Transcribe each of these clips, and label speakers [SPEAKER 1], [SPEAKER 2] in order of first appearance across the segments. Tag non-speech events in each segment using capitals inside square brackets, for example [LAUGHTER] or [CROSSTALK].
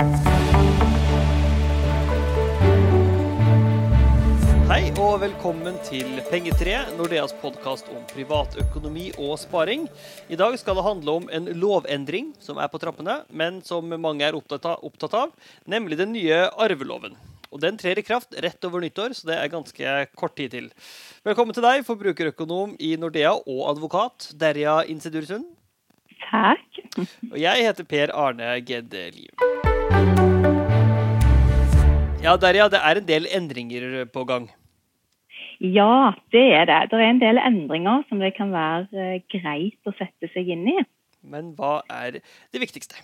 [SPEAKER 1] Hei og velkommen til Pengetreet, Nordeas podkast om privatøkonomi og sparing. I dag skal det handle om en lovendring som er på trappene, men som mange er opptatt av, nemlig den nye arveloven. Og Den trer i kraft rett over nyttår, så det er ganske kort tid til. Velkommen til deg, forbrukerøkonom i Nordea og advokat, Derja Insedursund.
[SPEAKER 2] Takk.
[SPEAKER 1] Og jeg heter Per Arne Gedde Liv. Ja, Derja, det er en del endringer på gang.
[SPEAKER 2] Ja, det er det. Det er en del endringer som det kan være eh, greit å sette seg inn i.
[SPEAKER 1] Men hva er det viktigste?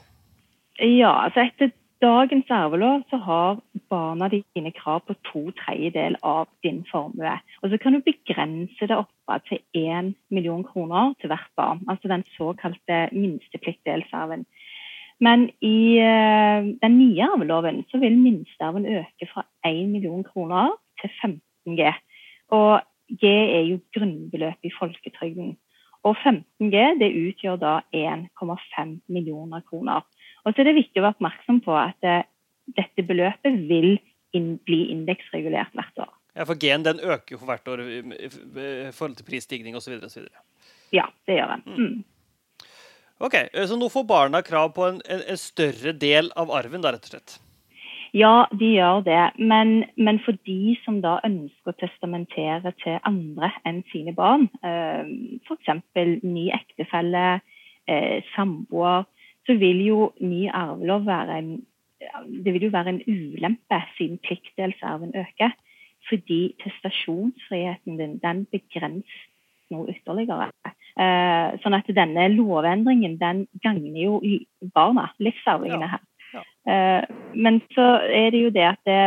[SPEAKER 2] Ja, altså Etter dagens arvelov så har barna dine krav på to tredjedel av din formue. Og så kan du begrense det oppe til én million kroner til hvert barn. Altså den såkalte minstepliktdelsarven. Men i uh, den nye arveloven så vil minstearven øke fra 1 million kroner til 15 G. Og G er jo grunnbeløpet i folketrygden. Og 15G det utgjør da 1,5 millioner kroner. Og så er det viktig å være oppmerksom på at eh, dette beløpet vil inn, bli indeksregulert hvert år.
[SPEAKER 1] Ja, For G-en den øker jo for hvert år i forhold til prisstigning osv.
[SPEAKER 2] Ja, det gjør den. Mm.
[SPEAKER 1] Ok, Så nå får barna krav på en, en, en større del av arven, da, rett og slett?
[SPEAKER 2] Ja, de gjør det. Men, men, for de som da ønsker å testamentere til andre enn sine barn, eh, f.eks. ny ektefelle, eh, samboer, så vil jo ny arvelov være en det vil jo være en ulempe siden pliktdelsarven øker. Fordi testasjonsfriheten din den begrenses noe ytterligere. Eh, sånn at denne lovendringen den gagner jo barna, livsarvingene her. Eh, men så er det jo det at det,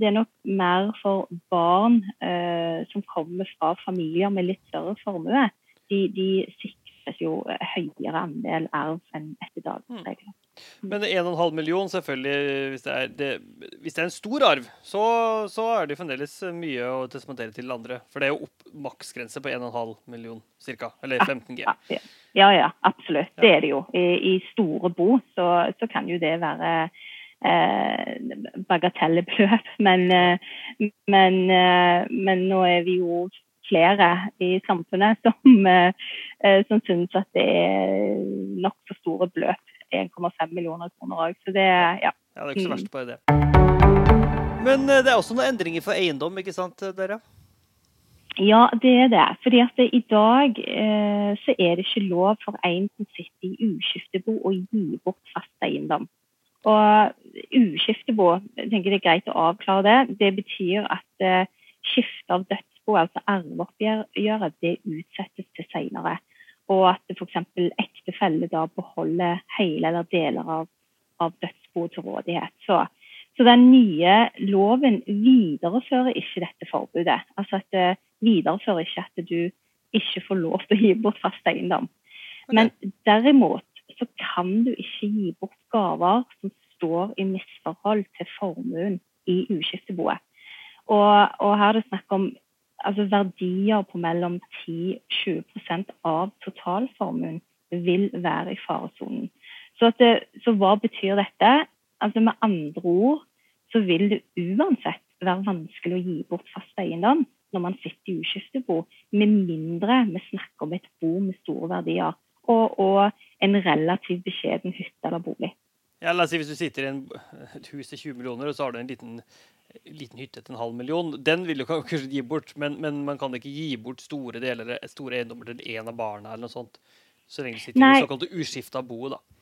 [SPEAKER 2] det er nok mer for barn uh, som kommer fra familier med litt større formue. De, de sikres jo høyere andel arv enn etter dagens hmm. regler.
[SPEAKER 1] Men 1,5 million, selvfølgelig, hvis det, er, det, hvis det er en stor arv, så, så, er det fremdeles mye å testamentere til andre. For det er jo opp maksgrense på 1,5 million ca. Eller 15 G.
[SPEAKER 2] Ja, ja, absolutt. Ja. Det er det jo. I, i store bo så, så, kan jo det være eh, bagatellbeløp. [LAUGHS] Men, eh, men, eh, men nå er vi jo flere i samfunnet [LAUGHS] som, eh, som syns at det er nokså store beløp 1,5 millioner kroner òg. Så det, ja.
[SPEAKER 1] ja. Det er ikke så verst, bare det. Men eh, det er også noen endringer for eiendom, ikke sant dere?
[SPEAKER 2] Ja, det er det. Fordi at det, i dag eh, så er det ikke lov for en som sitter i uskiftebo å gi bort fast eiendom. Og uskiftebo, jeg tenker det er greit å avklare det. Det betyr at eh, skifte av dødsbo, altså arveoppgjøret, det utsettes til senere og at f.eks. ektefelle da beholder hele eller deler av, av dødsboet til rådighet. Så, så, den nye loven viderefører ikke dette forbudet. Altså at det viderefører ikke at du ikke får lov til å gi bort fast eiendom. Men derimot så kan du ikke gi bort gaver som står i misforhold til formuen i uskifteboet. Og, og her er det snakk om altså verdier på mellom 10-20% av totalformuen vil være i faresonen. Så, så, hva betyr dette? Altså Med andre ord så vil det uansett være vanskelig å gi bort fast eiendom når man sitter i uskiftebo, med mindre vi snakker om et bo med store verdier og, og en relativt beskjeden hytte eller bolig.
[SPEAKER 1] Ja, la oss si Hvis du sitter i en, et hus til 20 millioner, og så har du en liten liten hytte til en halv million. Den vil du kanskje gi bort, men, men, man kan ikke gi bort store deler, store eiendommer til én av barna eller noe sånt. Så lenge du sitter Nei. i såkalt uskifta boet, da.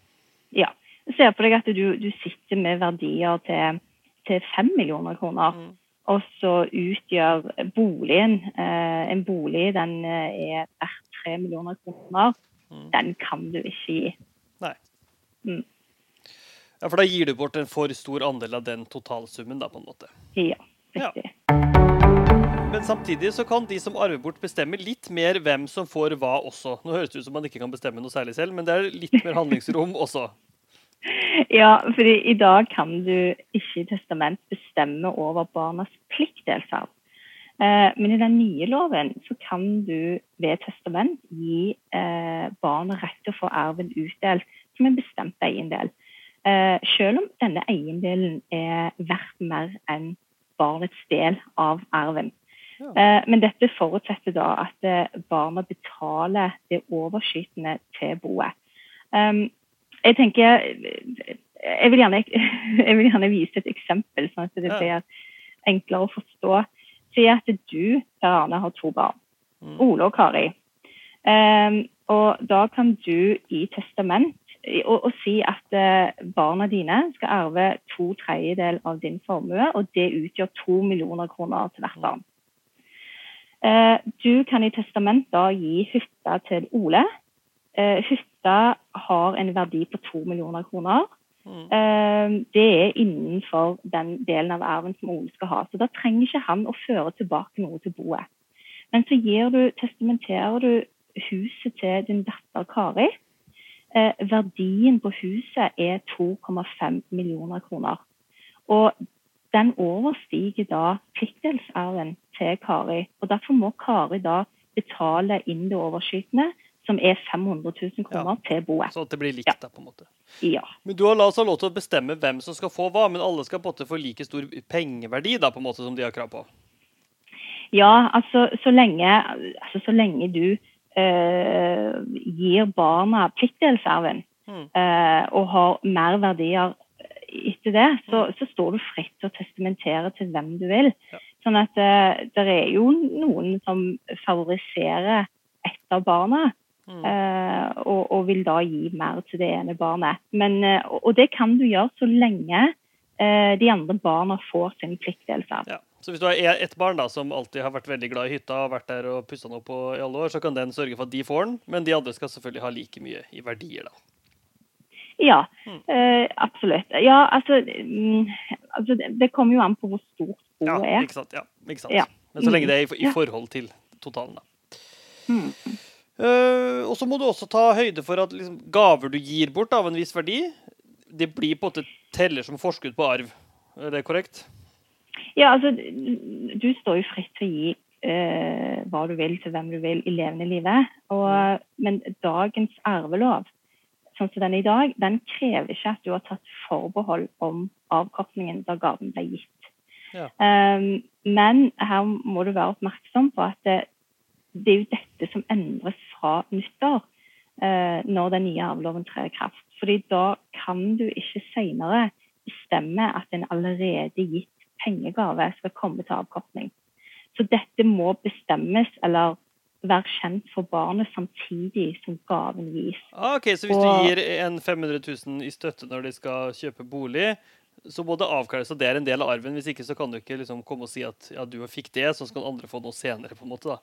[SPEAKER 2] Ja. Se på deg at du, du sitter med verdier til, til 5 millioner kroner. Mm. Og så utgjør boligen eh, En bolig den eh, er verdt 3 millioner kroner. Mm. Den kan du ikke gi.
[SPEAKER 1] Nei. Mm. Ja, For da gir du bort en for stor andel av den totalsummen, da, på en måte?
[SPEAKER 2] Ja, riktig. Ja.
[SPEAKER 1] Men samtidig så kan de som arver bort, bestemme litt mer hvem som får hva også. Nå høres det ut som man ikke kan bestemme noe særlig selv, men det er litt mer handlingsrom [LAUGHS] også.
[SPEAKER 2] Ja, fordi i dag kan du ikke i testament bestemme over barnas pliktdelsarv. Eh, men i den nye loven så kan du ved testament gi barn rett til å få arven utdelt som en bestemt eiendel. Eh, selv om denne eiendelen er verdt mer enn barnets del av arven.
[SPEAKER 1] Ja.
[SPEAKER 2] Eh, men dette forutsetter da at eh, barna betaler det overskytende til boet. Um, jeg tenker jeg vil, gjerne, [LAUGHS] jeg vil gjerne vise et eksempel, sånn at det blir enklere å forstå. Si at du, Per Arne, har to barn.
[SPEAKER 1] Mm.
[SPEAKER 2] Ole og Kari. Um, og da kan du i testament og, å, si at eh, barna dine skal arve to tredjedel av din formue, og det utgjør to millioner kroner til hvert barn. Eh, du kan i testament da gi hytta til Ole. Eh, hytta har en verdi på to millioner kroner.
[SPEAKER 1] Mm.
[SPEAKER 2] Det er innenfor den delen av arven som Ole skal ha. Så da trenger ikke han å føre tilbake noe til boet. Men så du, testamenterer du huset til din datter Kari. Eh, verdien på huset er 2,5 millioner kroner. Og den overstiger da pliktdelsarven til Kari. Og derfor må Kari da betale inn det overskytende, som er 500 000 kroner, til boet.
[SPEAKER 1] Så at det blir likt, da, på en måte.
[SPEAKER 2] Ja.
[SPEAKER 1] Men du har ha lov til å bestemme hvem som skal få hva, men alle skal på en måte få like stor pengeverdi da, på en måte som de har krav på.
[SPEAKER 2] Ja, altså så lenge, altså, så lenge du gir barna pliktdelsarven
[SPEAKER 1] Mm.
[SPEAKER 2] eh, og har mer verdier etter det, så, så står du fritt til å testamentere til hvem du vil.
[SPEAKER 1] Ja.
[SPEAKER 2] Sånn at eh, det er jo noen som favoriserer ett av barna,
[SPEAKER 1] Mm.
[SPEAKER 2] eh, og, og vil da gi mer til det ene barnet. Men, eh, og det kan du gjøre så lenge eh, de andre barna får sin pliktdelsarv.
[SPEAKER 1] Ja. Så hvis du har e- ett barn da, som alltid har vært veldig glad i hytta, har vært der og pussa den opp på- i alle år, så kan den sørge for at de får den, men de andre skal selvfølgelig ha like mye i verdier, da.
[SPEAKER 2] Ja,
[SPEAKER 1] Mm.
[SPEAKER 2] eh, absolutt. Ja, altså, mm, altså det, kommer jo an på hvor stort boet
[SPEAKER 1] Ja,
[SPEAKER 2] er.
[SPEAKER 1] ikke sant. Ja, ikke sant.
[SPEAKER 2] Ja.
[SPEAKER 1] Men så lenge det er i, i forhold til totalen, da.
[SPEAKER 2] Mm.
[SPEAKER 1] Uh, og så må du også ta høyde for at liksom, gaver du gir bort av en viss verdi, det blir på en måte teller som forskudd på arv. Er det korrekt?
[SPEAKER 2] Ja, altså, du står jo fritt til å gi eh, hva du vil til hvem du vil i levende livet. Og, men dagens arvelov, sånn som den er i dag, den krever ikke at du har tatt forbehold om avkortningen da gaven ble gitt.
[SPEAKER 1] Ja.
[SPEAKER 2] Um, men her må du være oppmerksom på at det, det er jo dette som endres fra nyttår uh, når den nye arveloven trer i kraft. Fordi da kan du ikke senere bestemme at en allerede gitt pengegave skal komme til avkortning. Så dette må bestemmes eller være kjent for barnet samtidig som gaven gis.
[SPEAKER 1] Ah, ok, Så hvis
[SPEAKER 2] Og-
[SPEAKER 1] du gir en 500 000 i støtte når de skal kjøpe bolig, så må det avklares at det er en del av arven. Hvis ikke så kan du ikke liksom komme og si at ja, du fikk det, så skal andre få noe senere. på en måte da.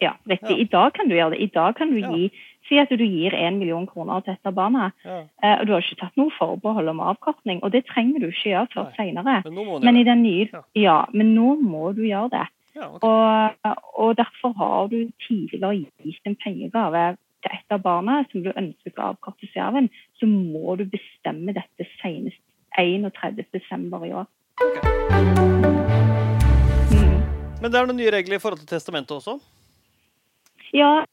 [SPEAKER 2] Ja, riktig.
[SPEAKER 1] Ja.
[SPEAKER 2] I dag kan du gjøre det. I dag kan du
[SPEAKER 1] Ja.
[SPEAKER 2] gi Si at du gir én million kroner til et av barna,
[SPEAKER 1] Ja.
[SPEAKER 2] eh, og du har ikke tatt noe forbehold om avkortning. Og det trenger du ikke gjøre før senere.
[SPEAKER 1] Men
[SPEAKER 2] Men i den nye
[SPEAKER 1] Ja.
[SPEAKER 2] Ja, men nå må du gjøre det.
[SPEAKER 1] Ja, okay.
[SPEAKER 2] Og, og derfor har du tidligere gitt en pengegave til et av barna som du ønsker å avkorte serven, så må du bestemme dette senest 31. desember i år. Mm.
[SPEAKER 1] Men det er noen nye regler i forhold til testamentet også?
[SPEAKER 2] Ja,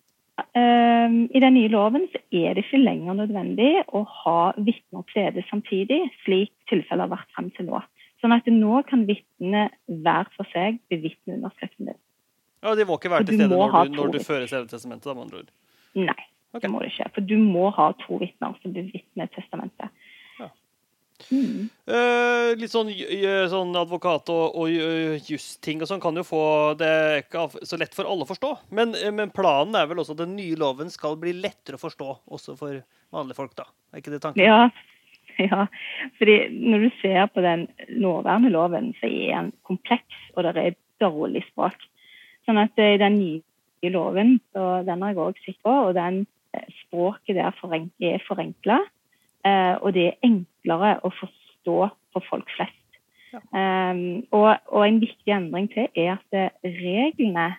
[SPEAKER 2] i den nye loven så er det ikke lenger nødvendig å ha vitner og stede samtidig, slik tilfellet har vært frem til nå. Sånn at nå kan vitnene hver for seg bevitne underskriften din.
[SPEAKER 1] Ja, De må ikke være til stede når du, når du fører selve testamentet? da, med andre ord.
[SPEAKER 2] Nei,
[SPEAKER 1] okay.
[SPEAKER 2] det må det ikke. For du må ha to vitner som bevitner testamentet.
[SPEAKER 1] Ja.
[SPEAKER 2] Mm.
[SPEAKER 1] Eh, litt sånn, sånn advokat og, og eh, justing og sånn kan jo få Det ikke så lett for alle å forstå. Men, eh, men planen er vel også at den nye loven skal bli lettere å forstå, også for vanlige folk, da. Er ikke det tanken?
[SPEAKER 2] Ja, [LAUGHS] ja. Fordi når du ser på den nåværende loven, så er den kompleks, og det er dårlig språk. Sånn at eh, i den nye loven, så den har jeg òg sett på, og den eh, språket der er forenkla. Eh, og det er enklere å forstå for folk flest.
[SPEAKER 1] Ja.
[SPEAKER 2] Um, og, og en viktig endring til er at eh, reglene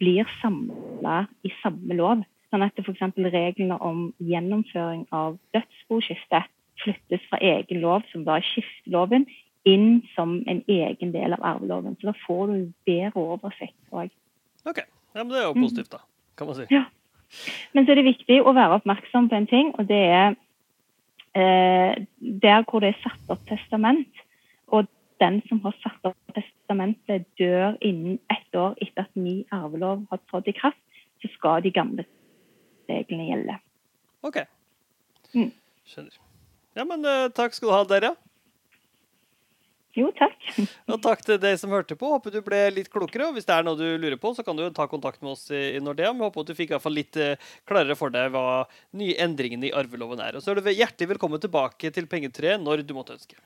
[SPEAKER 2] blir samla i samme lov. Sånn at f.eks. reglene om gjennomføring av dødsboskifte flyttes fra egen lov, som da er skifteloven, inn som en egen del av arveloven. Så da får du bedre oversikt. også.
[SPEAKER 1] OK. Ja, men det er jo positivt, da. Kan man si.
[SPEAKER 2] Ja. Men så er det viktig å være oppmerksom på en ting, og det er der hvor det er satt opp testament, og den som har satt opp testamentet, dør innen ett år etter at ny arvelov har trådt i kraft, så skal de gamle reglene gjelde.
[SPEAKER 1] OK.
[SPEAKER 2] Mm.
[SPEAKER 1] Skjønner. Ja, men uh, takk skal du ha, dere.
[SPEAKER 2] Jo, takk.
[SPEAKER 1] Og takk til deg som hørte på. Håper du ble litt klokere. og Hvis det er noe du lurer på, så kan du ta kontakt med oss i Nordea. Vi håper at du fikk i litt eh, klarere for deg hva nye endringene i arveloven er. Og så er du hjertelig velkommen tilbake til Pengetreet når du måtte ønske.